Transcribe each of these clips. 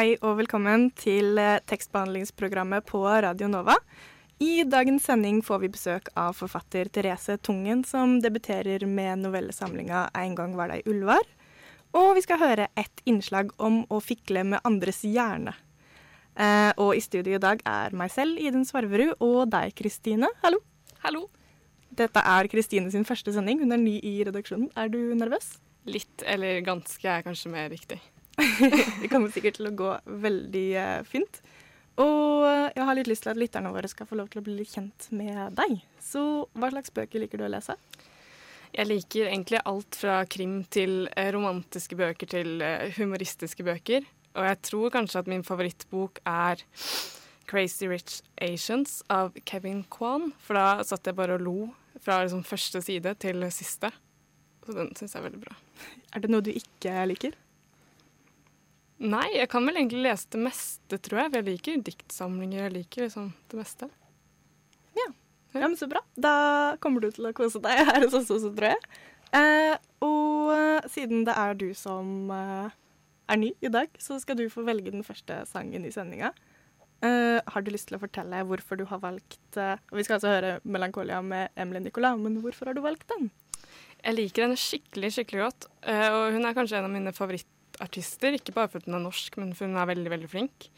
Hei og velkommen til eh, tekstbehandlingsprogrammet på Radio Nova. I dagens sending får vi besøk av forfatter Therese Tungen, som debuterer med novellesamlinga 'En gang var det ei ulvar'. Og vi skal høre et innslag om å fikle med andres hjerne. Eh, og i studio i dag er meg selv, Idun Svarverud, og deg, Kristine. Hallo. Hallo. Dette er Kristine sin første sending. Hun er ny i redaksjonen. Er du nervøs? Litt, eller ganske, er kanskje mer riktig. det kommer sikkert til å gå veldig eh, fint. Og eh, jeg har litt lyst til at lytterne våre skal få lov til å bli litt kjent med deg. Så hva slags bøker liker du å lese? Jeg liker egentlig alt fra krim til eh, romantiske bøker til humoristiske bøker. Og jeg tror kanskje at min favorittbok er Crazy Rich Asians av Kevin Kwan. For da satt jeg bare og lo fra liksom første side til siste. Så den syns jeg er veldig bra. Er det noe du ikke liker? Nei, jeg kan vel egentlig lese det meste, tror jeg. For jeg liker diktsamlinger. Jeg liker liksom det meste. Ja. ja, men så bra. Da kommer du til å kose deg her hos oss også, tror jeg. Eh, og eh, siden det er du som eh, er ny i dag, så skal du få velge den første sangen i sendinga. Eh, har du lyst til å fortelle hvorfor du har valgt eh, Vi skal altså høre 'Melankolia' med Emily Nicolas, men hvorfor har du valgt den? Jeg liker henne skikkelig, skikkelig godt. eh, og hun er kanskje en av mine favorittartister. Ikke bare fordi hun er norsk, men fordi hun er veldig, veldig flink.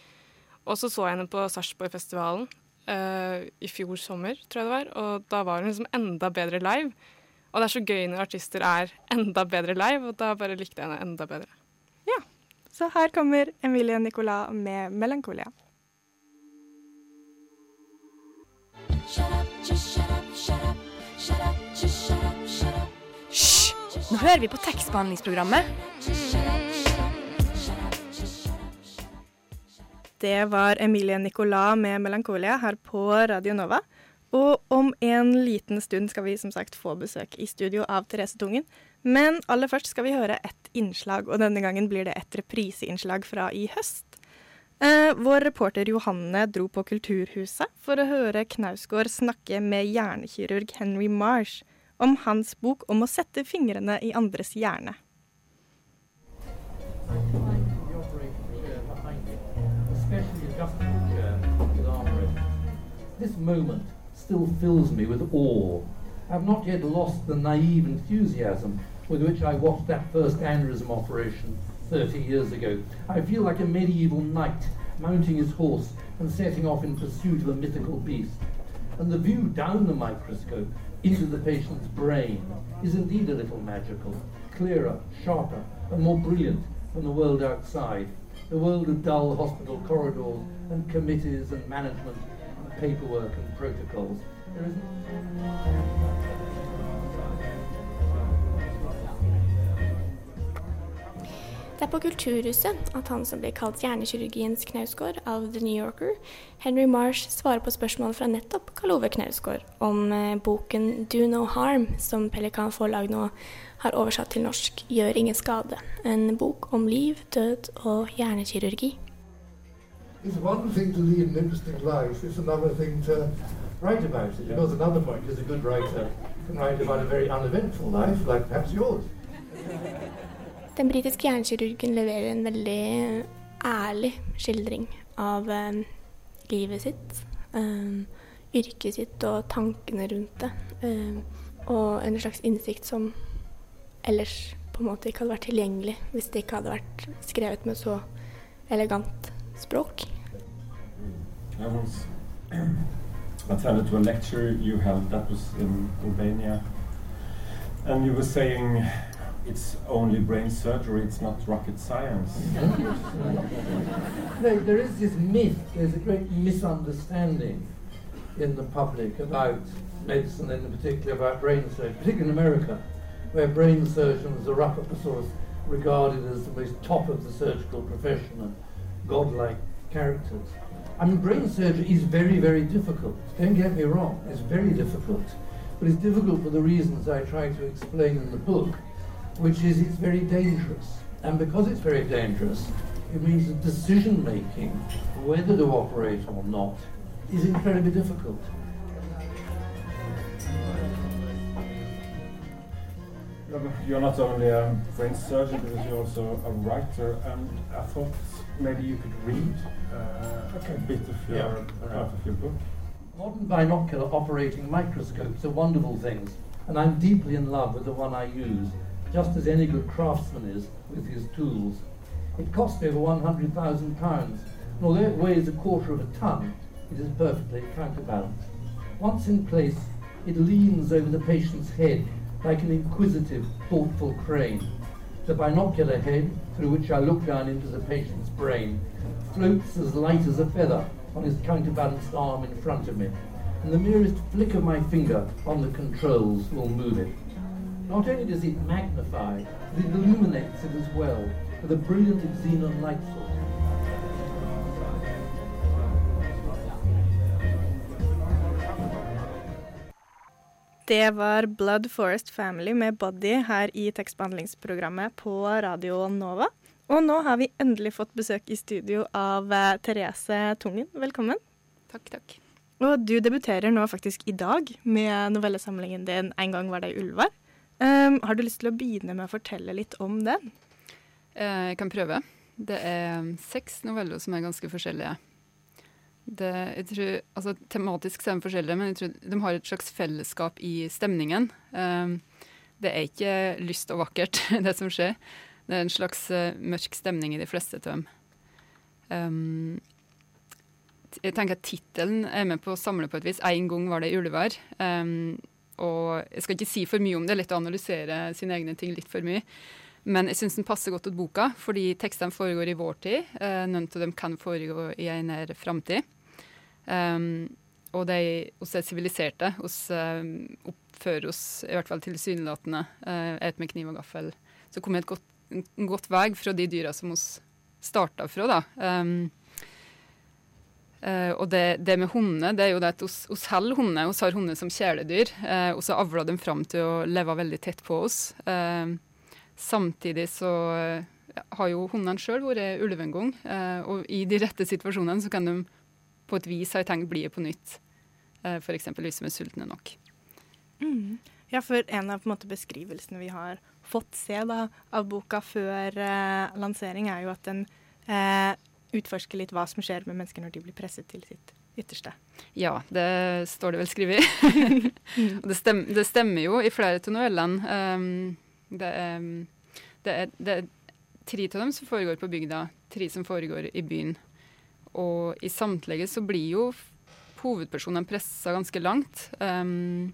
Og så så jeg henne på Sarpsborgfestivalen uh, i fjor sommer, tror jeg det var. Og da var hun liksom enda bedre live. Og det er så gøy når artister er enda bedre live, og da bare likte jeg henne enda bedre. Ja, Så her kommer Emilie Nicolas med 'Melankolia'. Hysj! Nå hører vi på tekstbehandlingsprogrammet. Det var Emilie Nicolas med 'Melankolia' her på Radio Nova. Og om en liten stund skal vi som sagt få besøk i studio av Therese Tungen. Men aller først skal vi høre et innslag, og denne gangen blir det et repriseinnslag fra i høst. Eh, vår reporter Johanne dro på Kulturhuset for å høre Knausgård snakke med hjernekirurg Henry Marsh om hans bok om å sette fingrene i andres hjerne. This moment still fills me with awe. I've not yet lost the naive enthusiasm with which I watched that first aneurysm operation 30 years ago. I feel like a medieval knight mounting his horse and setting off in pursuit of a mythical beast. And the view down the microscope into the patient's brain is indeed a little magical, clearer, sharper, and more brilliant than the world outside, the world of dull hospital corridors and committees and management paperwork and protocols. There Det er på Kulturhuset at han som blir kalt hjernekirurgiens Knausgård av The New Yorker, Henry Marsh, svarer på spørsmål fra nettopp Karl Ove Knausgård om eh, boken 'Do No Harm', som Pelikan Forlag nå har oversatt til norsk 'Gjør ingen skade'. En bok om liv, død og hjernekirurgi. It's one thing to lead an interesting life, it's another thing to write about it. Because another point is a good writer can write about a very uneventful life, like perhaps yours. Den britiske hjernekirurgen leverer en veldig ærlig skildring av um, livet sitt, um, yrket sitt og tankene rundt det. Um, og en slags innsikt som ellers på en måte ikke hadde vært tilgjengelig hvis det ikke hadde vært skrevet med så elegant språk. I was attended to a lecture you held that was in Albania, and you were saying it's only brain surgery, it's not rocket science. No, there is this myth, there's a great misunderstanding in the public about medicine and in particular about brain surgery, particularly in America, where brain surgeons are up at the regarded as the most top of the surgical profession and godlike characters. I mean, brain surgery is very, very difficult. Don't get me wrong, it's very difficult. But it's difficult for the reasons I try to explain in the book, which is it's very dangerous. And because it's very dangerous, it means that decision making, whether to operate or not, is incredibly difficult. You're not only a brain surgeon, but you're also a writer, and I thought maybe you could read uh, Okay. a bit of your, Yeah. out of your book. Modern binocular operating microscopes are wonderful things, and I'm deeply in love with the one I use, just as any good craftsman is with his tools. It cost me over £100,000, and although it weighs a quarter of a ton, it is perfectly counterbalanced. Once in place, it leans over the patient's head like an inquisitive, thoughtful crane. The binocular head, through which I look down into the patient's brain, floats as light as a feather on his counterbalanced arm in front of me, and the merest flick of my finger on the controls will move it. Not only does it magnify, but it illuminates it as well with a brilliant xenon light source. Det var Blood Forest Family med Body her i tekstbehandlingsprogrammet på Radio Nova. Og nå har vi endelig fått besøk i studio av eh, Therese Tungen. Velkommen. Takk, takk. Og du debuterer nå faktisk i dag med novellesamlingen din 'En gang var det ulvar'. Um, har du lyst til å begynne med å fortelle litt om den? Eh, Jeg kan prøve. Det er seks noveller som er ganske forskjellige. Det, jeg tror, altså, tematisk er de forskjellige, men jeg tror de har et slags fellesskap i stemningen. Um, det er ikke lyst og vakkert, det som skjer. Det er en slags uh, mørk stemning i de fleste av dem. Um, jeg tenker at Tittelen er med på å samle på et vis. 'En gang var det ulver'. Um, og jeg skal ikke si for mye om det, det er lett å analysere sine egne ting litt for mye. Men jeg syns den passer godt til boka, fordi tekstene foregår i vår tid. Eh, noen av dem kan foregå i en nær framtid. Um, og de oss er siviliserte. oss um, oppfører oss i hvert fall tilsynelatende. Uh, et med kniv og gaffel. Så kommer et godt, en godt vei fra de dyra som oss starta fra, da. Um, Uh, og det, det med hundene, det er jo det at oss, oss holder hunder, oss har hunder som kjæledyr. Uh, og så avler dem fram til å leve veldig tett på oss. Eh, samtidig så eh, har jo hundene sjøl vært ulve en gang. eh, og i de rette situasjonene så kan de på et vis ha tenkt bli på nytt. Uh, F.eks. hvis de er sultne nok. Mm. Ja, for en av en måte, beskrivelsene vi har fått se da, av boka før eh, lansering, er jo at den eh, utforsker litt hva som skjer med mennesker når de blir presset til sitt ytterste. Ja, det står det vel skrevet. det, stem, det stemmer jo i flere av novellene. Um, det, er, det, er, det er tre av dem som foregår på bygda, tre som foregår i byen. Og i samtlige så blir jo hovedpersonene pressa ganske langt. Um,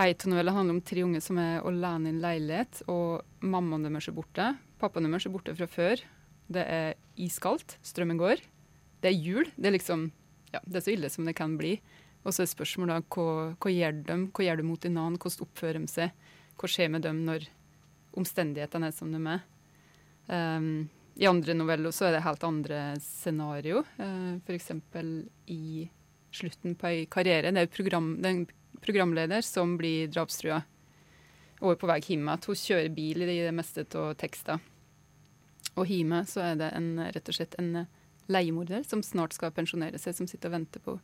Ei av novellene handler om tre unge som er alene i en leilighet, og mammaen deres er borte. Pappaen deres er borte fra før. Det er iskaldt, strømmen går. Det er jul. Det er liksom ja, det er så ille som det kan bli. Og så er spørsmålet hva, hva gjør de Hva gjør de mot annen? Hvordan oppfører de seg? Hva skjer med dem når omstendighetene er som de er? Um, I andre noveller så er det helt andre scenario. Uh, F.eks. i slutten på ei karriere. Det er, program, en programleder som blir drapstrua og er på vei hjem igjen. Hun kjører bil i det, meste av tekster. Og hjemme så er det en, rett og slett en leiemorder som snart skal pensjonere seg, som sitter og venter på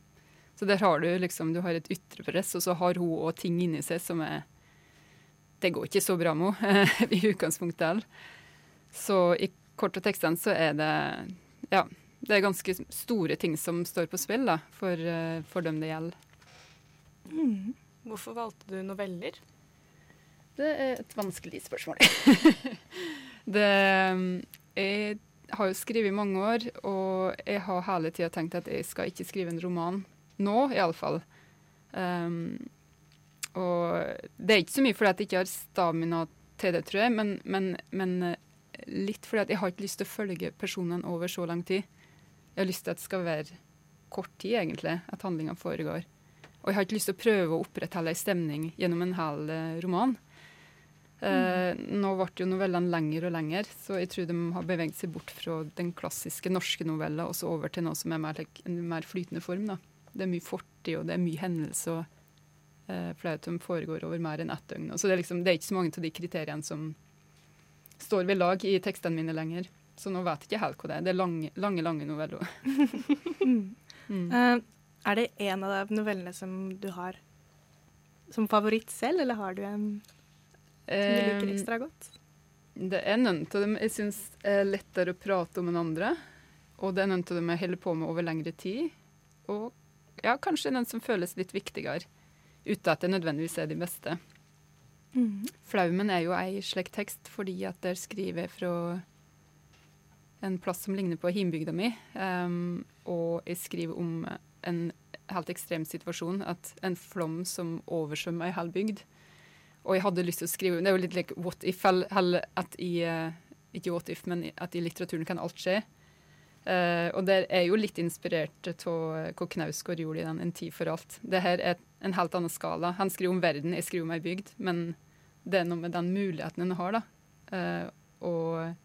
Så der har du liksom, du har et ytre press, og så har hun òg ting inni seg som er Det går ikke så bra med henne i utgangspunktet heller. Så i kort og tekstene så er det Ja, det er ganske store ting som står på spill da, for, eh, for dem det gjelder. Mm. Hvorfor valgte du noveller? Det er et vanskelig spørsmål. det, jeg har jo skrevet i mange år, og jeg har hele tida tenkt at jeg skal ikke skrive en roman. Nå, iallfall. Um, og det er ikke så mye fordi at jeg ikke har stamina til det, tror jeg, men, men, men eh, litt fordi at jeg har ikke lyst til å følge personene over så lang tid. Jeg har lyst til at det skal være kort tid, egentlig, at handlinga foregår. Og jeg har ikke lyst til å prøve å opprettholde ei stemning gjennom en hel roman. roman. Eh, nå ble jo novellene lengre og lengre, så jeg tror de har beveget seg bort fra den klassiske norske novella og så over til noe som er mer, en mer flytende form. da. Det er mye fortid, og det er mye hendelse, og eh, flere av foregår over mer enn ett døgn. Så det er, liksom, det er ikke så mange av de kriteriene som står ved lag i tekstene mine lenger. Så nå vet jeg ikke helt hva det er. Det er lange, lange, lange noveller. Mm. uh, er det en av de novellene som du har som favoritt selv, eller har du en som du liker ekstra godt? Det er noen av dem jeg syns er lettere å prate om enn andre. Og det er noen av dem jeg holder på med over lengre tid. Og ja, kanskje noen som føles litt viktigere, uten at det nødvendigvis er de beste. Mm. Flaumen er jo ei slik tekst fordi at der skriver jeg fra en plass som ligner på himbygda mi. Um, og jeg skriver om en helt ekstrem situasjon. At en flom som oversvømmer ei hel bygd. Og jeg hadde lyst til å skrive Det er jo litt like what if, at i eh, Ikke what if, men at i litteraturen kan alt skje. Eh, og det er jo litt inspirert av hva Knausgård gjorde i den 'En tid for alt'. Det her er en helt annen skala. Han skriver om verden, jeg skriver om ei bygd. Men det er noe med den muligheten en har, da. Uh, og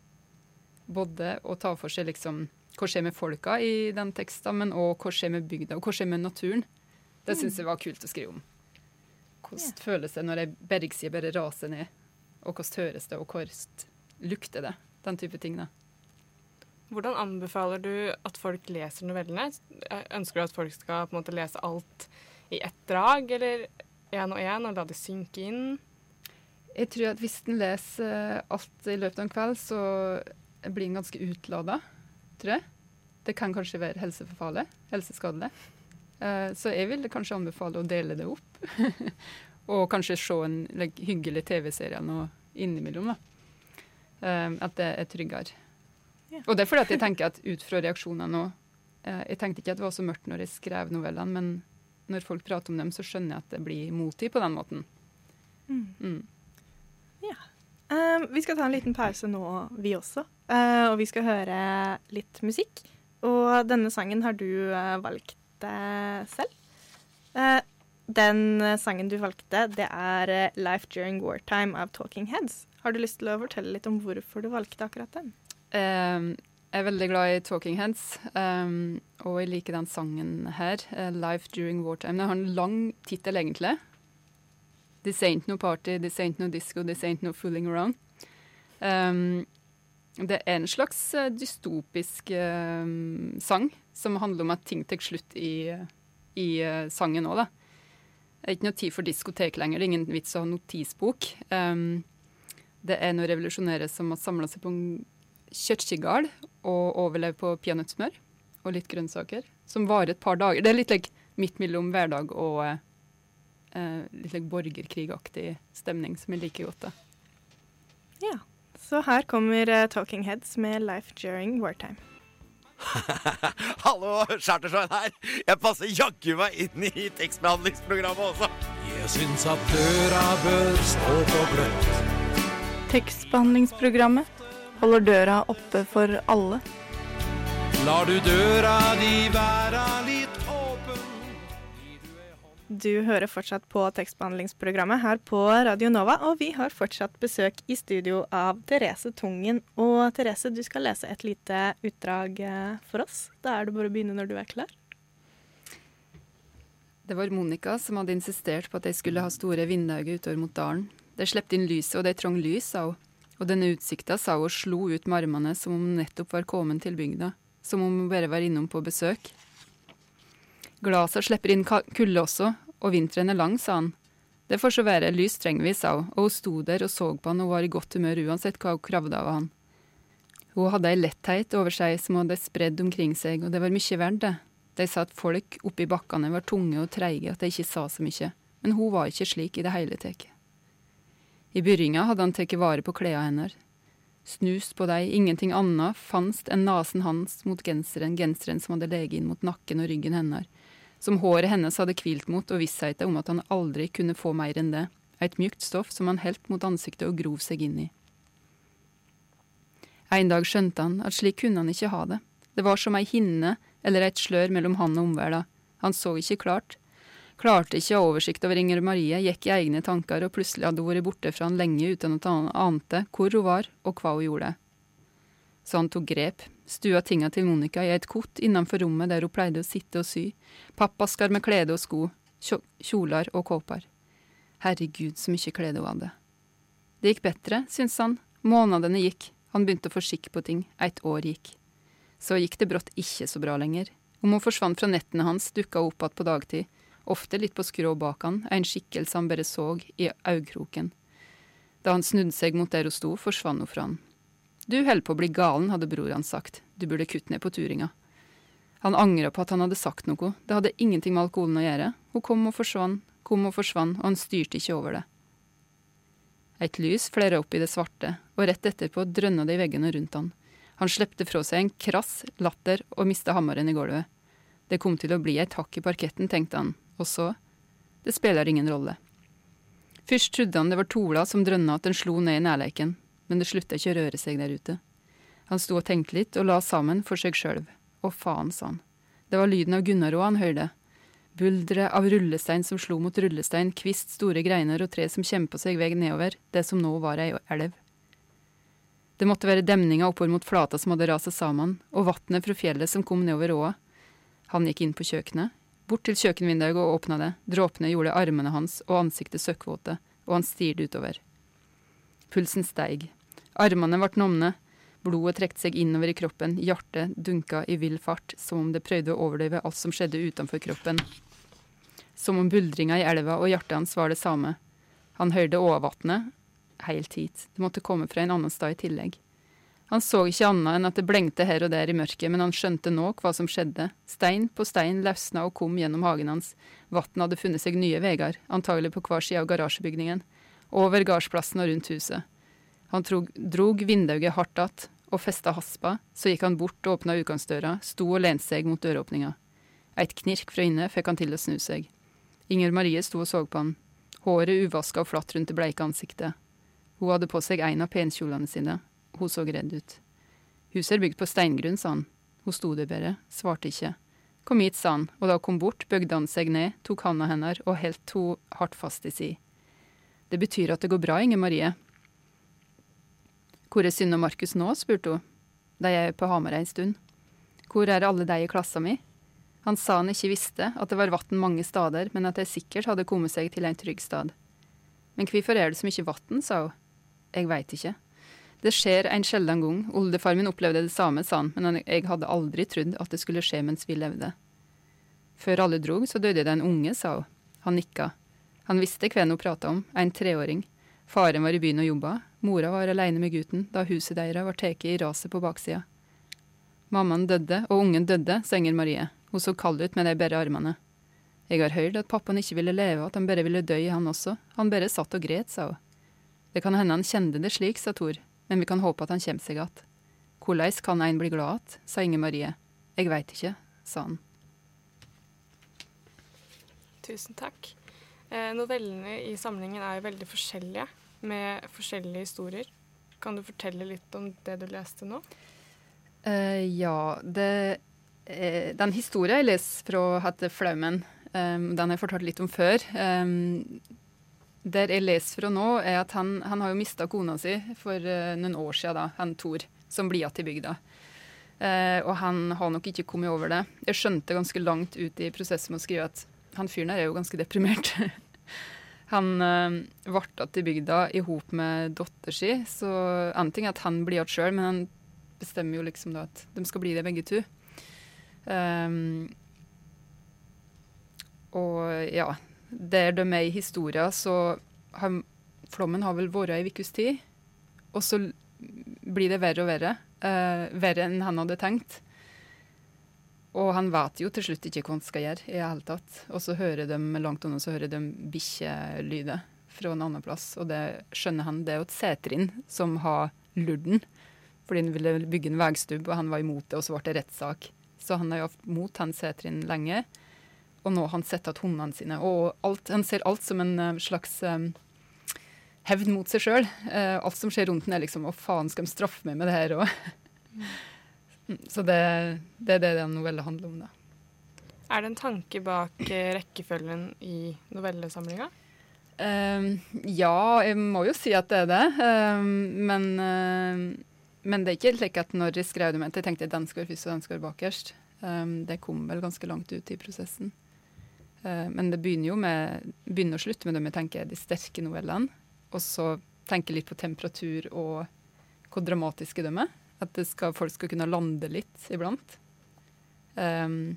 både å ta for seg liksom hva skjer med folka i den teksten, men òg hva skjer med bygda, og hva skjer med naturen. Det syns jeg var kult å skrive om. Hvordan føles det når ei bergside bare raser ned? Og hvordan høres det, og hvordan lukter det? Den type ting, da. Hvordan anbefaler du at folk leser novellene? Ønsker du at folk skal på en måte lese alt i ett drag, eller én og én, og la det synke inn? Jeg tror at hvis en leser alt i løpet av en kveld, så blir en ganske utlada, tror jeg. Det kan kanskje være helseforfarlig, helseskadelig. Eh, Så jeg vil kanskje anbefale å dele det opp. Og kanskje se en like, hyggelig TV-serie nå innimellom. da. Eh, At det er tryggere. Ja. Og det er fordi at jeg tenker at ut fra reaksjonene nå eh, Jeg tenkte ikke at det var så mørkt når jeg skrev novellene, men når folk prater om dem, så skjønner jeg at det blir motig på den måten. Mm. Mm. Eh, vi skal ta en liten pause nå, vi også. Uh, og vi skal høre litt musikk. Og denne sangen har du uh, valgt uh, selv. Den sangen du valgte, det er 'Life During Wartime' av Talking Heads. Har du lyst til å fortelle litt om hvorfor du valgte akkurat den? Um, jeg er veldig glad i Talking Heads, um, og jeg liker den sangen her, eh, 'Life During Wartime'. Den har en lang tittel, egentlig. 'This ain't no party, this ain't no disco, this ain't no fooling around'. Um, det er en slags eh, dystopisk um, sang som handler om at ting tar slutt i, i uh, sangen òg, da. Det er ikke noe tid for diskotek lenger, det er ingen vits å ha notisbok. Um, det er noen revolusjonære som har samla seg på en kirkegard og overleve på peanøttsmør og litt grønnsaker, som varer et par dager. Det er litt like, midt mellom hverdag og eh, litt like borgerkrigaktig stemning, som jeg liker godt. da. Ja. Så her kommer uh, Talking Heads med 'Life During Wartime'. Hallo, Chartersveien her. Jeg passer jaggu meg inn i tekstbehandlingsprogrammet også. Jeg syns at døra bør stå på gløtt. Tekstbehandlingsprogrammet holder døra oppe for alle. Lar du døra di være litt åpen. Du hører fortsatt på tekstbehandlingsprogrammet her på Radio Nova, og vi har fortsatt besøk i studio av Therese Tungen. Og Therese, du skal lese et lite utdrag eh, for oss. Da er det bare å begynne når du er klar. Det var Monica som hadde insistert på at de skulle ha store vindauger utover mot dalen. De slepte inn lyset, og de trong lys, sa hun. Og denne utsikta sa hun slo ut med armene som om hun nettopp var kommet til bygda. Som om hun bare var innom på besøk. Glasa slipper inn kulde også, og vinteren er lang, sa han. Det får så være, lys trenger vi, sa hun, og hun sto der og så på han og var i godt humør uansett hva hun kravde av han. Hun hadde ei letthet over seg som hun hadde spredd omkring seg, og det var mye verdt, det. De sa at folk oppe i bakkene var tunge og treige, at de ikke sa så mye, men hun var ikke slik i det hele tatt. I byrringa hadde han tatt vare på klærne hennes. Snust på dei, ingenting annet fanst enn nasen hans mot genseren, genseren som hadde leget inn mot nakken og ryggen hennes, som håret hennes hadde hvilt mot, og vissheten om at han aldri kunne få mer enn det, et mjukt stoff som han helt mot ansiktet og grov seg inn i. En dag skjønte han at slik kunne han ikke ha det. Det var som ei hinne eller et slør mellom han og omverda. Han så ikke klart. Klarte ikke oversikt over Inger Marie, gikk i egne tanker, og plutselig hadde hun vært borte fra han lenge uten at han ante hvor hun var og hva hun gjorde. Så han tok grep, stua tinga til Monica i et kott innenfor rommet der hun pleide å sitte og sy, pappasker med klede og sko, kjo- kjoler og kåper. Herregud, så mye klede hun hadde. Det gikk bedre, syntes han. Månedene gikk, han begynte å få skikk på ting, et år gikk. Så gikk det brått ikke så bra lenger. Om hun forsvant fra nettene hans, dukka hun opp igjen på dagtid, ofte litt på skrå bak han, en skikkelse han bare så i øyekroken. Da han snudde seg mot der hun sto, forsvant hun fra han. Du holder på å bli galen, hadde bror hans sagt, du burde kutte ned på turinga. Han angra på at han hadde sagt noe, det hadde ingenting med alkoholen å gjøre, hun kom og forsvant, kom og forsvant, og han styrte ikke over det. Et lys flera opp i det svarte, og rett etterpå drønna det i veggene rundt han. Han slepte fra seg en krass latter og mista hammeren i gulvet. Det kom til å bli et hakk i parketten, tenkte han, og så Det spiller ingen rolle. Først trodde han det var Tola som drønna at den slo ned i nærleiken, men det slutta ikke å røre seg der ute. Han sto og tenkte litt, og la sammen for seg sjøl. Å faen, sa han. Det var lyden av Gunnarå han hørte. Bulderet av rullestein som slo mot rullestein, kvist, store greiner og tre som kjempa seg vei nedover, det som nå var ei elv. Det måtte være demninga oppover mot flata som hadde rasa sammen, og vatnet fra fjellet som kom nedover åa. Han gikk inn på kjøkkenet, bort til kjøkkenvinduet og åpna det, dråpene gjorde armene hans og ansiktet søkkvåte, og han stirret utover. Pulsen steig. Armene ble numne, blodet trekte seg innover i kroppen, hjertet dunka i vill fart, som om det prøvde å overdøve alt som skjedde utenfor kroppen. Som om buldringa i elva og hjertet hans var det samme. Han hørte åvatnet heilt hit, det måtte komme fra en annen stad i tillegg. Han så ikke annet enn at det blengte her og der i mørket, men han skjønte nå hva som skjedde. Stein på stein løsna og kom gjennom hagen hans. Vatnet hadde funnet seg nye veier, antagelig på hver side av garasjebygningen, over gardsplassen og rundt huset. Han trog, drog vinduet hardt att og festa haspa, så gikk han bort og åpna utgangsdøra, sto og lente seg mot døråpninga. Eit knirk fra inne fikk han til å snu seg. Inger Marie sto og så på han, håret uvaska og flatt rundt det bleike ansiktet. Hun hadde på seg en av penkjolene sine, hun så redd ut. Huset er bygd på steingrunn, sa han. Hun sto der bare, svarte ikke. Kom hit, sa han, og da hun kom bort, bøgde han seg ned, tok handa hennes og holdt henne hardt fast i si. Det betyr at det går bra, Inger Marie. Hvor er Synne og Markus nå, spurte hun. De er på Hamar ei stund. Hvor er alle de i klassa mi? Han sa han ikke visste at det var vann mange steder, men at de sikkert hadde kommet seg til en trygg stad. Men hvorfor er det så mye vann, sa hun. Jeg veit ikke. Det skjer en sjelden gang. Oldefar min opplevde det samme, sa han, men jeg hadde aldri trodd at det skulle skje mens vi levde. Før alle drog, så døde det en unge, sa hun. Han nikka. Han visste hvem hun prata om, en treåring. Faren var i byen og jobba. Mora var aleine med gutten da huset deres var tatt i raset på baksida. Mammaen døde, og ungen døde, sa Marie. Hun så kald ut med de bare armene. Jeg har hørt at pappaen ikke ville leve, at han bare ville dø, han også. Han bare satt og gret, sa hun. Det kan hende han kjente det slik, sa Tor, men vi kan håpe at han kommer seg att. Korleis kan ein bli glad att, sa Inger Marie. Jeg veit ikke, sa han. Tusen takk. Eh, novellene i samlingen er jo veldig forskjellige, med forskjellige historier. Kan du fortelle litt om det du leste nå? Uh, ja, det uh, Den historien jeg leser fra heter 'Flaumen'. Um, den har jeg fortalt litt om før. Um, der jeg leser fra nå, er at han, han har jo mista kona si for uh, noen år siden, da, han Tor, som blir igjen i bygda. Uh, og han har nok ikke kommet over det. Jeg skjønte ganske langt ut i prosessen med å skrive at han fyren der er jo ganske deprimert. han uh, ble igjen i bygda i hop med dattera si, så en ting er at han blir igjen sjøl, men han bestemmer jo liksom da at de skal bli det begge to. Um, og ja, der de er i historien, så har flommen har vel vært ei ukes tid. Og så blir det verre og verre. Uh, verre enn han hadde tenkt. Og han vet jo til slutt ikke hva han skal gjøre i det hele tatt. Og så hører de langt unna så hører de bikkjelyder fra en annen plass. Og det skjønner han. Det er jo et setrinn som har lurt den. Fordi han ville bygge en veistubb, og han var imot det, og så ble det rettssak. Så han har jo hatt mot han setrinn lenge. Og nå har han sett at hundene sine Og alt, han ser alt som en uh, slags um, hevn mot seg sjøl. Uh, alt som skjer rundt den, er liksom Å, faen, skal de straffe meg med det her òg? Så det, det er det den novella handler om, da. Er det en tanke bak eh, rekkefølgen i novellesamlinga? Um, ja, jeg må jo si at det er det. Um, men, uh, men det er ikke slik at når jeg skrev det, jeg tenkte at den skal være først og den skal være bakerst. Um, det kom vel ganske langt ut i prosessen. Uh, men det begynner jo med begynner og slutter med det vi tenker er de sterke novellene. Og så tenke litt på temperatur og hvor dramatiske de er. At skal, folk skal kunne lande litt iblant. Um,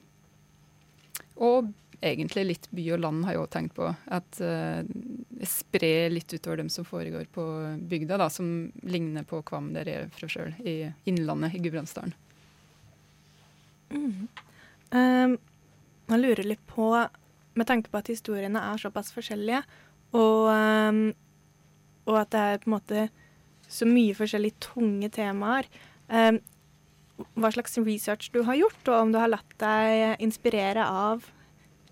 og egentlig litt by og land har jeg òg tenkt på. At uh, jeg sprer litt utover dem som foregår på bygda, da, som ligner på Kvam, der jeg er fra sjøl, i Innlandet i Gudbrandsdalen. Mm. Um, jeg lurer litt på, med tanke på at historiene er såpass forskjellige, og, um, og at det er på en måte så mye forskjellige tunge temaer um, Hva slags research du har gjort, og om du har latt deg inspirere av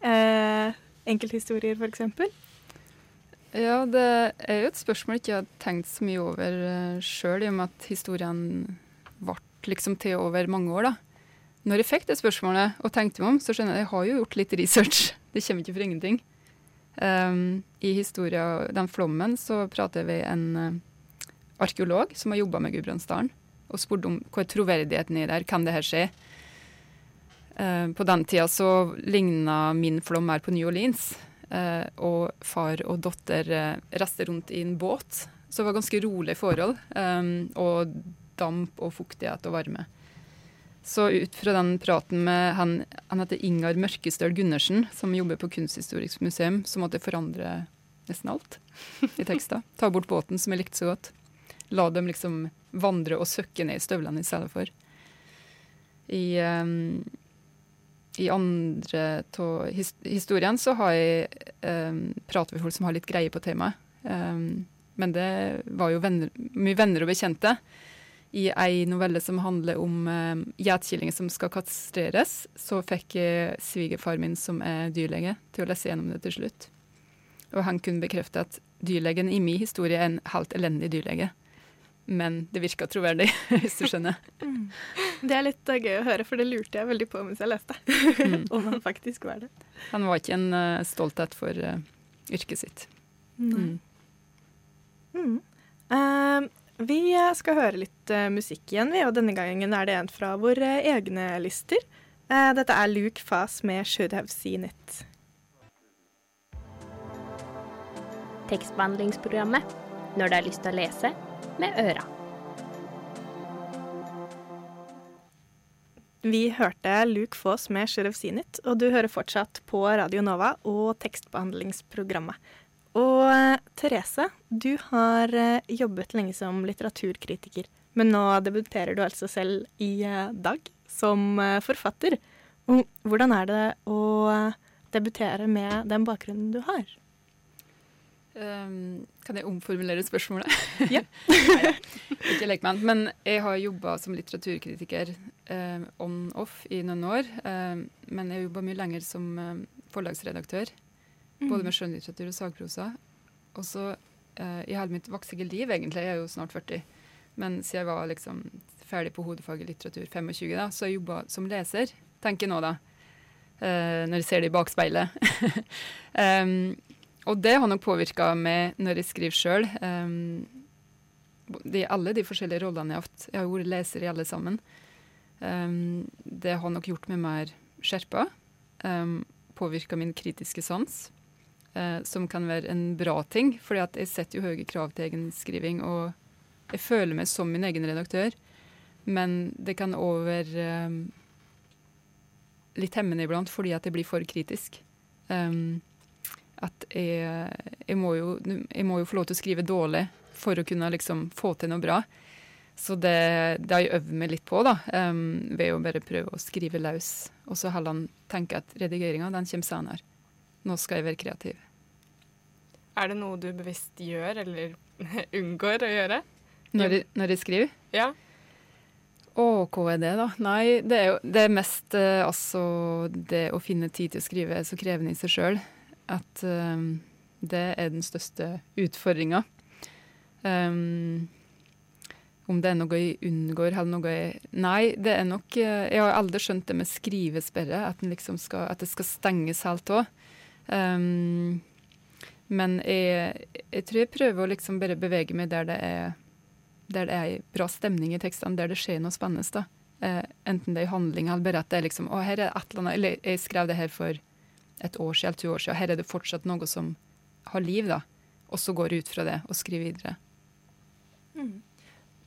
uh, enkelthistorier, f.eks.? Ja, det er jo et spørsmål jeg ikke har tenkt så mye over uh, sjøl, i og med at historien ble liksom til over mange år. da. Når jeg fikk det spørsmålet og tenkte meg om, så skjønner jeg at jeg har jo gjort litt research. Det kommer ikke for ingenting. Um, I historien den flommen så prater vi en uh, arkeolog som har jobba med Gudbrandsdalen, og spurte om hva er troverdigheten i der, kan det her skje? Uh, på den tida så ligna min flom mer på New Orleans, uh, og far og datter uh, reiste rundt i en båt. Så det var ganske rolig forhold, um, og damp og fuktighet og varme. Så ut fra den praten med han, han heter Ingar Mørkestøl Gundersen, som jobber på Kunsthistorisk museum, så måtte jeg forandre nesten alt i teksta. Ta bort båten, som jeg likte så godt. La dem liksom vandre og søkke ned i støvlene i stedet for. I, um, i andre av his historien så har jeg um, pratet med folk som har litt greie på temaet. Um, men det var jo venner, mye venner og bekjente i ei novelle som handler om uh, gjetkillinger som skal kastreres, så fikk jeg svigerfar min, som er dyrlege, til å lese gjennom det til slutt. Og han kunne bekrefte at dyrlegen i min historie er en helt elendig dyrlege. Men det virka troverdig, hvis du skjønner. Mm. Det er litt uh, gøy å høre, for det lurte jeg veldig på mens jeg leste. Mm. Om han faktisk var det. Han var ikke en uh, stolthet for uh, yrket sitt. Mm. Uh, vi skal høre litt uh, musikk igjen, vi, og denne gangen er det en fra våre egne lister. Uh, dette er Luke Fas med 'Should Have Seen It'. Tekstbehandlingsprogrammet når du har lyst til å lese med øra. Vi hørte Luke Foss med 'Should Have Seen It', og du hører fortsatt på Radio Nova og tekstbehandlingsprogrammet. Og uh, Therese, du har uh, jobbet lenge som litteraturkritiker, men nå debuterer du altså selv i uh, dag som forfatter. Og hvordan er det å debutere med den bakgrunnen du har? Um, kan jeg omformulere spørsmålet? Ja. Nei, ikke lek meg Men jeg har jobba som litteraturkritiker on-off i noen år. men jeg har jobba mye lenger som forlagsredaktør. Både med skjønnlitteratur og sagprosa. Og så eh, i hele mitt voksne liv, egentlig, jeg er jo snart 40, men siden jeg var liksom ferdig på hovedfaget litteratur 25, da, så jeg jobba som leser, tenker jeg nå, da. Eh, når jeg ser det i bakspeilet. um, og det har nok påvirka meg når jeg skriver sjøl. Um, de, alle de forskjellige rollene jeg har hatt. Jeg har vært leser i alle sammen. Um, det har nok gjort meg mer skjerpa. Um, påvirka min kritiske sans eh, som kan være en bra ting. fordi jeg setter jo høye krav til egen skriving, og jeg føler meg som min egen redaktør. Men det kan òg være eh, litt hemmende iblant fordi at jeg blir for kritisk. Um, at jeg, jeg, må jo, jeg, må jo, få lov til å skrive dårlig for å kunne liksom få til noe bra. Så det, det har jeg øvd meg litt på, da, um, ved å bare prøve å skrive løs. Og så heller tenke at redigeringa den kommer senere. Nå skal jeg være kreativ. Er det noe du bevisst gjør, eller unngår å gjøre? Når jeg, når jeg skriver? Ja. Å, hva er det, da? Nei, det er jo det er mest eh, altså Det å finne tid til å skrive er så krevende i seg sjøl at eh, det er den største utfordringa. Um, om det er noe jeg unngår eller noe jeg Nei, det er nok eh, Jeg har aldri skjønt det med skrivesperre, at, liksom skal, at det skal stenges helt òg. Um, men jeg, jeg, tror jeg prøver å liksom bare bevege meg der det er der det er bra stemning i tekstene, der det skjer noe spennende. da. Uh, enten det er i handling eller bare at det er liksom Å, her er et eller annet Eller jeg skrev det her for et år siden to år siden. Her er det fortsatt noe som har liv, da. Og så går jeg ut fra det og skriver videre. Mm.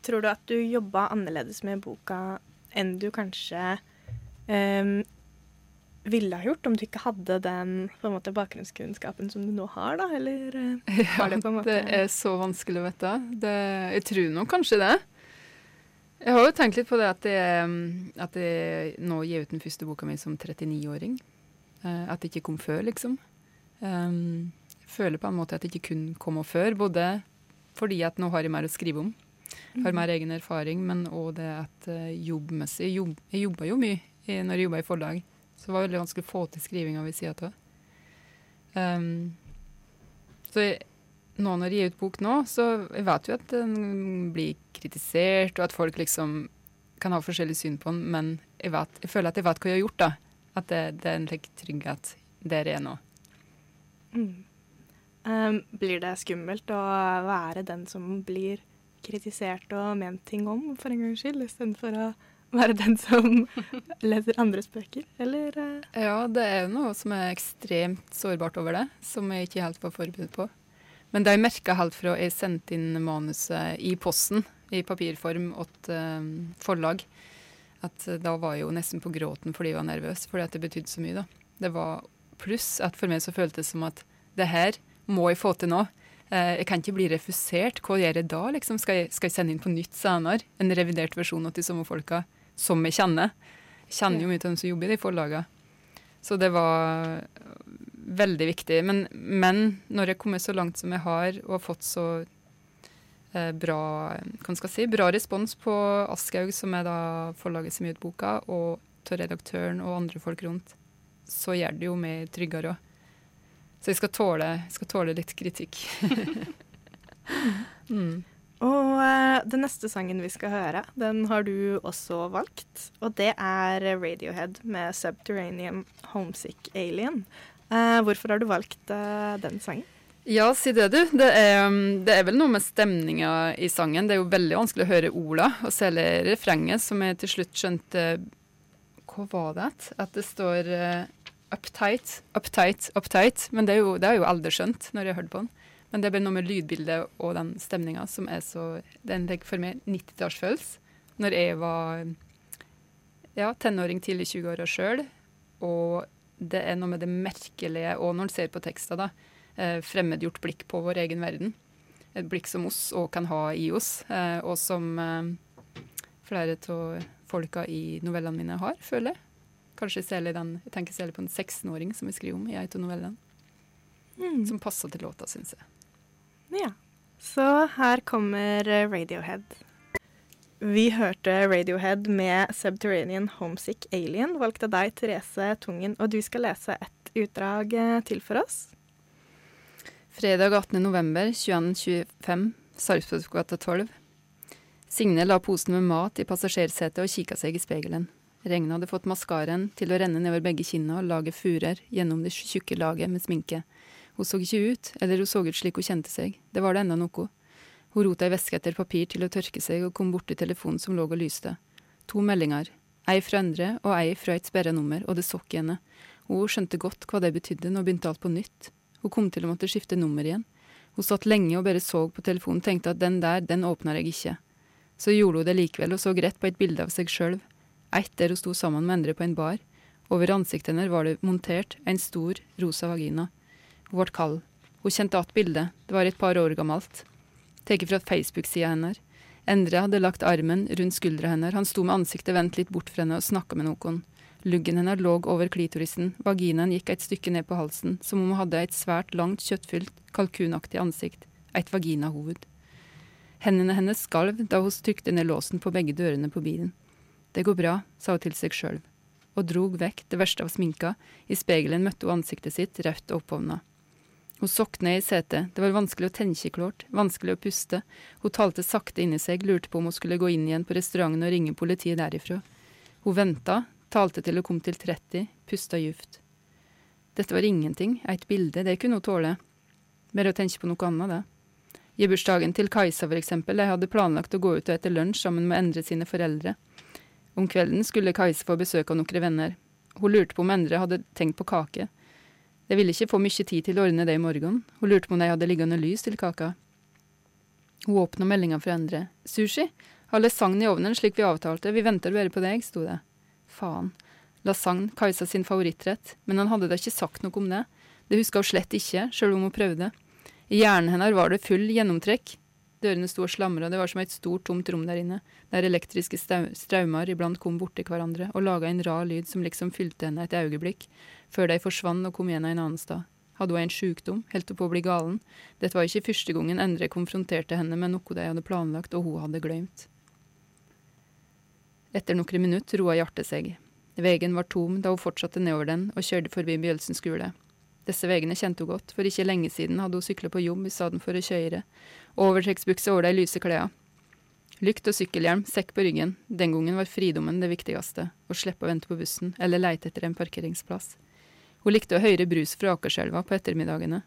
Tror du at du jobba annerledes med boka enn du kanskje um, ville ha gjort om du ikke hadde den på en måte, bakgrunnskunnskapen som du nå har, da? Eller uh, ja, det, måte... det er så vanskelig å vite. Det, jeg tror nok kanskje det. Jeg har jo tenkt litt på det at jeg, at jeg nå gir ut den første boka mi som 39-åring. Uh, eh, at det ikke kom før, liksom. Um, jeg føler på en måte at det ikke kun kom før. Både fordi at nå har jeg mer å skrive om, har mm. mer egen erfaring, men òg det at uh, jobbmessig Jeg jobba jo mye når jeg jobba i forlag. Så det var veldig vanskelig å få til skrivinga ved sida av. Um, så nå når jeg gir ut bok nå, så jeg vet jo at den blir kritisert, og at folk liksom kan ha forskjellig syn på den, men jeg, vet, jeg føler at jeg vet hva jeg har gjort. da. At det, det er en slik trygghet der jeg er nå. Mm. Um, blir det skummelt å være den som blir kritisert og ment ting om, for en gangs skyld, istedenfor å være den som leser andres bøker, eller? Uh? Ja, det er jo noe som er ekstremt sårbart over det, som jeg ikke helt var forberedt på. Men det jeg merka helt fra jeg sendte inn manuset i posten, i papirform, til um, forlag, at da var jeg jo nesten på gråten fordi jeg var nervøs, fordi at det betydde så mye, da. Det var pluss at for meg så føltes det som at det her må jeg få til nå. Eh, jeg kan ikke bli refusert. Hva gjør jeg da? Liksom? Skal, jeg, skal, jeg, sende inn på nytt senere? En revidert versjon av de samme folka som jeg kjenner. Jeg kjenner jo mye til dem som jobber i de forlagene. Så det var veldig viktig. Men, men når jeg kommer så langt som jeg har, og har fått så eh, bra, si, bra respons på Aschhaug, som er da forlaget som gir ut boka, og til redaktøren og andre folk rundt, så gjør det jo meg tryggere òg. Så jeg skal tåle, jeg skal tåle litt kritikk. mm. Og uh, den neste sangen vi skal høre, den har du også valgt. Og det er Radiohead med 'Subterranean Homesick Alien'. Uh, hvorfor har du valgt uh, den sangen? Ja, si det, du. Det er, um, det er, vel noe med stemninga i sangen. Det er jo veldig vanskelig å høre orda, og særlig refrenget, som jeg til slutt skjønte Hva var det? At det står uptight, uptight, uptight. Men det er jo, det er jo aldri skjønt når jeg har hørt på den. Men det er bare noe med lydbildet og den stemninga som er så Den legger for meg 90-tallsfølelse. Når jeg var ja, tenåring, tidlig 20-åra sjøl. Og det er noe med det merkelige, og når en ser på teksta, da, eh, fremmedgjort blikk på vår egen verden. Et blikk som oss òg kan ha i oss, eh, og som eh, flere av folka i novellene mine har, føler jeg. Kanskje særlig den, jeg tenker særlig på en 16-åring som vi skriver om i ei av novellene. Mm. Som passer til låta, syns jeg. Ja. Så her kommer Radiohead. Vi hørte Radiohead med 'Subterranean Homesick Alien', valgt av deg, Therese Tungen. Og du skal lese et utdrag eh, til for oss. Fredag 18.11.2125, Sarpsborggata 12. Signe la posen med mat i passasjersetet og kikka seg i spegelen. Regnet hadde fått maskaraen til å renne nedover begge kinna og lage furer gjennom det tjukke laget med sminke. Hun så ikke ut, eller hun så ut slik hun kjente seg, det var det enda noe. Hun rota i veska etter papir til å tørke seg og kom bort til telefonen som lå og lyste. To meldinger, ei fra Endre og ei fra et sperra nummer, og det sokk i henne. Hun skjønte godt hva det betydde, nå begynte alt på nytt. Hun kom til å måtte skifte nummer igjen. Hun satt lenge og bare så på telefonen tenkte at den der, den åpner jeg ikke. Så gjorde hun det likevel og så rett på et bilde av seg sjøl, ett der hun sto sammen med andre på en bar. Over ansiktet hennes var det montert en stor, rosa vagina. Hun ble kald. Hun kjente igjen bildet, det var et par år gammelt. Tatt fra Facebook-sida hennes. Endre hadde lagt armen rundt skuldra hennes, han sto med ansiktet vendt litt bort fra henne og snakka med noen. Luggen hennes lå over klitorisen, vaginaen gikk et stykke ned på halsen, som om hun hadde et svært langt, kjøttfylt, kalkunaktig ansikt, et vaginahoved. Hendene hennes skalv da hun trykte ned låsen på begge dørene på bilen. Det går bra, sa hun til seg sjøl, og drog vekk det verste av sminka. I spegelen møtte hun ansiktet sitt rødt og opphovna. Hun sokna i setet, det var vanskelig å tenke klart, vanskelig å puste. Hun talte sakte inni seg, lurte på om hun skulle gå inn igjen på restauranten og ringe politiet derifra. Hun venta, talte til hun kom til 30, pusta djupt. Dette var ingenting, eit bilde, det kunne hun tåle. Bare å tenke på noe annet, det. I bursdagen til Kajsa, for eksempel, jeg hadde planlagt å gå ut og ete lunsj sammen med Endre sine foreldre. Om kvelden skulle Kajsa få besøk av noen venner. Hun lurte på om Endre hadde tenkt på kake. De ville ikke få mye tid til å ordne det i morgen. Hun lurte på om de hadde liggende lys til kaka. Hun åpna meldinga fra Endre. Sushi? Har lasagne i ovnen slik vi avtalte, vi venter bare på deg, sto det. Faen. Lasagne, Kajsa sin favorittrett, men han hadde da ikke sagt noe om det. Det huska hun slett ikke, sjøl om hun prøvde. I hjernen hennes var det full gjennomtrekk. Dørene sto og slamra, det var som et stort, tomt rom der inne, der elektriske straumer iblant kom borti hverandre og laga en rar lyd som liksom fylte henne et øyeblikk, før de forsvant og kom igjen en annen sted. Hadde hun en sykdom, holdt hun på å bli galen? Dette var ikke første gangen Endre konfronterte henne med noe de hadde planlagt og hun hadde glemt. Etter noen minutter roa hjertet seg. Veien var tom da hun fortsatte nedover den og kjørte forbi Bjølsen skole. Disse veiene kjente hun godt, for ikke lenge siden hadde hun sykla på jobb i stedet for å kjøre. Overtrekksbukse over de lyse klærne. Lykt og sykkelhjelm, sekk på ryggen. Den gangen var fridommen det viktigste. Å slippe å vente på bussen, eller leite etter en parkeringsplass. Hun likte å høre brus fra Akerselva på ettermiddagene,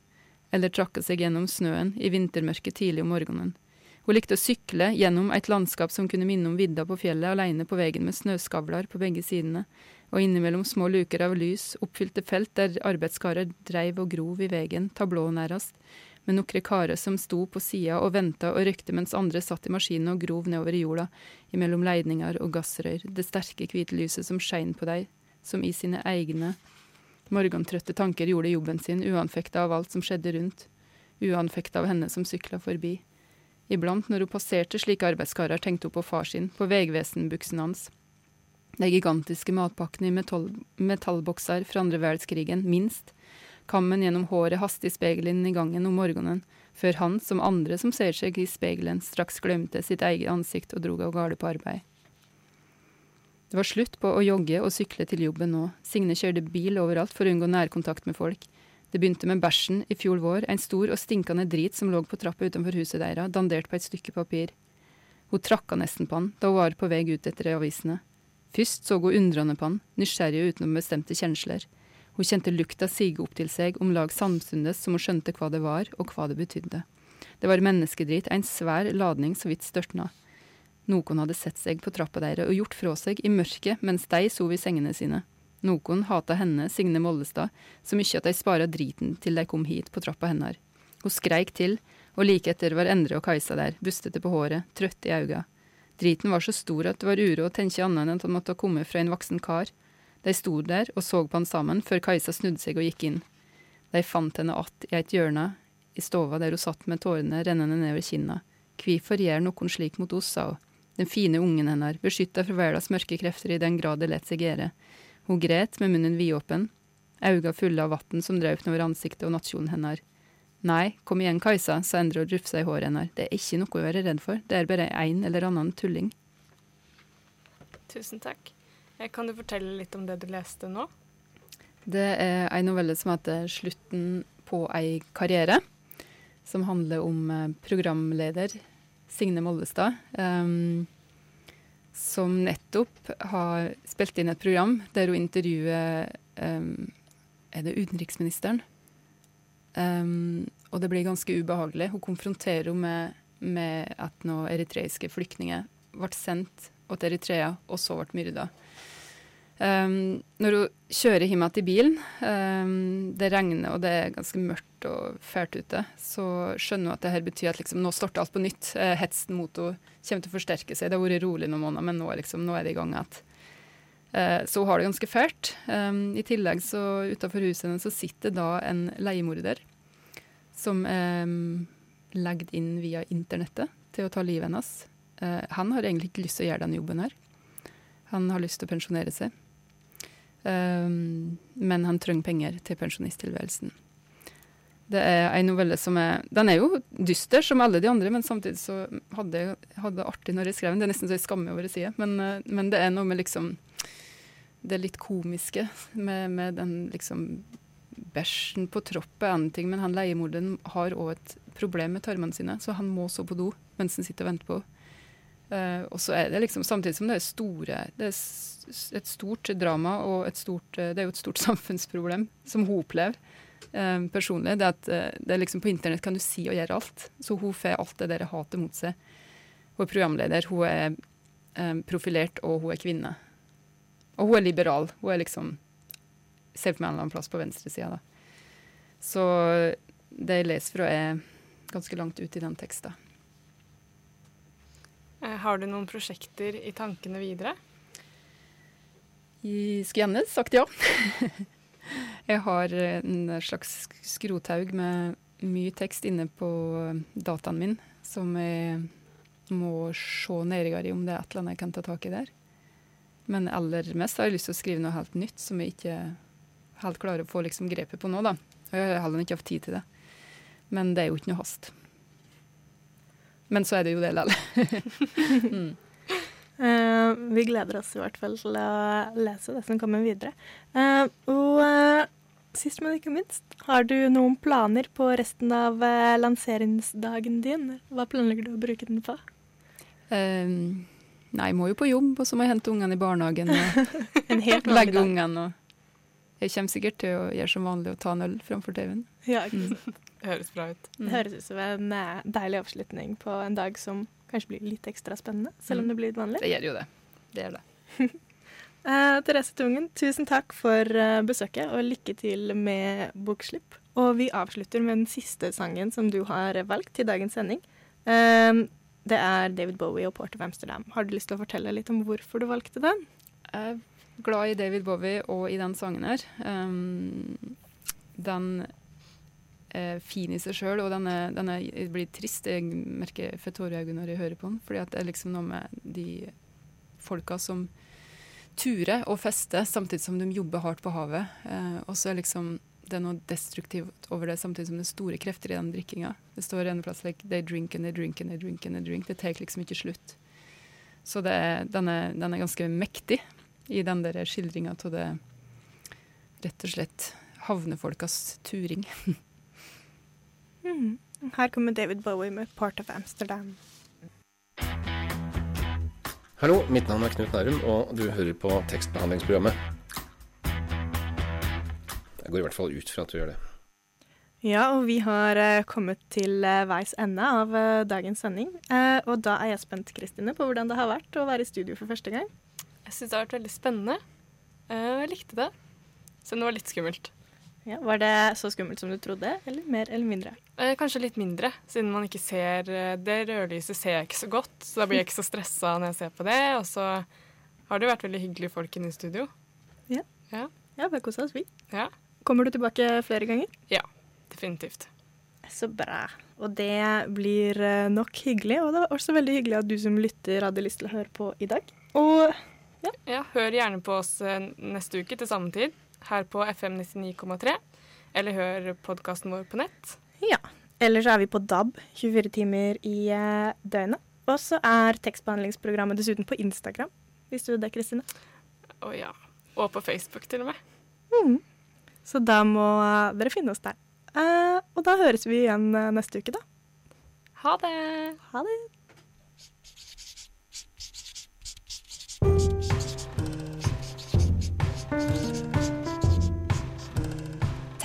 eller trakke seg gjennom snøen i vintermørket tidlig om morgenen. Hun likte å sykle gjennom et landskap som kunne minne om vidda på fjellet, alene på veien med snøskavler på begge sidene, og innimellom små luker av lys, oppfylte felt der arbeidskarer dreiv og grov i veien, tablå nærast, med noen karer som sto på sida og venta og røykte mens andre satt i maskinen og grov nedover i jorda, imellom leidninger og gassrør, det sterke, hvite lyset som skein på dei, som i sine egne morgentrøtte tanker gjorde jobben sin, uanfekta av alt som skjedde rundt, uanfekta av henne som sykla forbi. Iblant når hun passerte slike arbeidskarer, tenkte hun på far sin, på vegvesenbuksen hans. De gigantiske matpakkene i metall, metallbokser fra andre verdenskrigen, minst, kammen gjennom håret hastig speilet i gangen om morgenen, før han, som andre som ser seg i speilet, straks glemte sitt eget ansikt og drog av gårde på arbeid. Det var slutt på å jogge og sykle til jobben nå. Signe kjørte bil overalt for å unngå nærkontakt med folk. Det begynte med bæsjen i fjor vår, en stor og stinkende drit som lå på trappa utenfor huset deres, dandert på et stykke papir. Hun trakka nesten på han da hun var på vei ut etter avisene. Først så hun undrende på han, nysgjerrig og uten bestemte kjensler. Hun kjente lukta sige opp til seg om lag samtidig som hun skjønte hva det var, og hva det betydde. Det var menneskedrit, en svær ladning så vidt størtna. Noen hadde sett seg på trappa deres og gjort fra seg i mørket mens de sov i sengene sine. Noen hata henne, Signe Mollestad, så mye at de spara driten til de kom hit på trappa hennes. Hun skreik til, og like etter var Endre og Kajsa der, bustete på håret, trøtt i auga. Driten var så stor at det var uro å tenke annet enn at han måtte ha kommet fra en voksen kar. De sto der og så på han sammen, før Kajsa snudde seg og gikk inn. De fant henne att i et hjørne i stova der hun satt med tårene rennende nedover kinna. Hvorfor gjør noen slik mot oss, sa hun. Den fine ungen hennes, beskytta fra verdens mørke krefter i den grad det let seg gjøre. Hun gret med munnen vidåpen, auga fulle av vann som drøp over ansiktet og nattkjolen hennes. Nei, kom igjen, Kajsa, sa Endre og rufsa i håret hennes. Det er ikke noe å være redd for, det er bare en eller annen tulling. Tusen takk. Eh, kan du fortelle litt om det du leste nå? Det er en novelle som heter 'Slutten på ei karriere', som handler om eh, programleder Signe Mollestad, um, som nettopp har spilt inn et program der hun intervjuer um, Er det utenriksministeren? Um, og det blir ganske ubehagelig. Hun konfronterer henne med, med at noen eritreiske flyktninger ble sendt til Eritrea og så ble myrda. Um, når hun kjører hjem til bilen, um, det regner og det er ganske mørkt og fælt ute, så skjønner hun at det her betyr at liksom, nå starter alt på nytt. Uh, hetsen mot henne kommer til å forsterke seg. Det har vært rolig noen måneder, men nå, liksom, nå er det i gang igjen. Uh, så hun har det ganske fælt. Um, I tillegg så utafor huset hennes sitter da en leiemorder som er lagd inn via internettet til å ta livet hennes. Uh, han har egentlig ikke lyst til å gjøre den jobben her. Han har lyst til å pensjonere seg. Um, men han trenger penger til pensjonisttilværelsen. Det er en novelle som er Den er jo dyster, som alle de andre, men samtidig så hadde jeg hadde artig når jeg skrev den. Det er nesten så jeg skammer over å si det, men, men, det er noe med liksom Det litt komiske med, med den liksom bæsjen på troppet er en ting, men han leiemorderen har òg et problem med tarmene sine, så han må så på do mens han sitter og venter på Uh, og så er det liksom, Samtidig som det er store Det er et stort drama og et stort, uh, det er jo et stort samfunnsproblem som hun opplever uh, personlig. Det at det er liksom På internett kan du si og gjøre alt. Så hun får alt det der hatet mot seg. Hun er programleder, hun er profilert, og hun er kvinne. Og hun er liberal. Hun er liksom Ser for meg en eller annen plass på venstresida, da. Så det jeg leser fra, er ganske langt ut i den teksten. Eh, har du noen prosjekter i tankene videre? Jeg skulle gjerne sagt ja. jeg har en slags skrothaug med mye tekst inne på dataen min som jeg må se nærmere i om det er et eller annet jeg kan ta tak i der. Men aller mest har jeg lyst til å skrive noe helt nytt som jeg ikke helt klarer å få liksom grepet på nå. da. Jeg har heller ikke hatt tid til det. Men det er jo ikke noe hast. Men så er det jo det likevel. mm. uh, vi gleder oss i hvert fall til å lese det som kommer videre. Uh, og uh, sist, men ikke minst, har du noen planer på resten av lanseringsdagen din? Hva planlegger du å bruke den på? nei, jeg må jo på jobb, og så må jeg hente ungene i barnehagen. Og legge ungene. Og jeg kommer sikkert til å gjøre som vanlig og ta en øl framfor TV-en. Ja, ikke sant. Mm. Det høres bra ut. Mm. Det høres ut som en eh, deilig avslutning på en dag som kanskje blir litt ekstra spennende, selv om mm. det blir litt vanlig. Det gjør jo det. Det gjør det. uh, Therese Tungen, tusen takk for uh, besøket, og lykke til med bokslipp. Og vi avslutter med den siste sangen som du har valgt til dagens sending. Uh, det er David Bowie og Port of Amsterdam. Har du lyst til å fortelle litt om hvorfor du valgte den? Glad i David Bowie og i den sangen her. Um, den er fin i seg sjøl, og den, er, den er, blir trist. Jeg merker for tårer i øynene når jeg hører på den. fordi det er liksom noe med de folka som turer og fester samtidig som de jobber hardt på havet. Uh, og så er liksom det er noe destruktivt over det, samtidig som det er store krefter i den drikkinga. Det står en plass like, they drink and they drink and they drink and they drink. Det tar liksom ikke slutt. Så er, den, er, den, er, ganske mektig i den der skildringa av det rett og slett havnefolkas turing. Mm. Her kommer David Bowie med 'Part of Amsterdam'. Hallo, mitt navn er Knut Nærum, og du hører på tekstbehandlingsprogrammet. Jeg går i hvert fall ut fra at du gjør det. Ja, og vi har uh, kommet til uh, veis ende av uh, dagens sending. og da er jeg spent, Kristine, på hvordan det har vært å være i studio for første gang. Jeg syns det har vært veldig spennende. jeg likte det. Så det var litt skummelt. Ja, var det så skummelt som du trodde, eller mer eller mindre? Eh, kanskje litt mindre, siden man ikke ser eh, Det rødlyset ser jeg ikke så godt, så da blir jeg ikke så stressa når jeg ser på det. Og så har det jo vært veldig hyggelige folk inne i studio. Ja. Ja, ja vi har kosa oss, vi. Ja. Kommer du tilbake flere ganger? Ja, definitivt. Så bra. Og det blir eh, nok hyggelig. Og det var også veldig hyggelig at du som lytter hadde lyst til å høre på i dag. Og ja. ja hør gjerne på oss neste uke til samme tid her på FM 99,3. Eller hør podkasten vår på nett. Ja. Eller så er vi på DAB 24 timer i uh, døgnet. Og så er tekstbehandlingsprogrammet dessuten på Instagram. Visste du det, Kristine? Å ja. Og på Facebook, til og med. Mm. Så da må uh, dere finne oss der. Uh, og da høres vi igjen neste uke, da. Ha det. Ha det.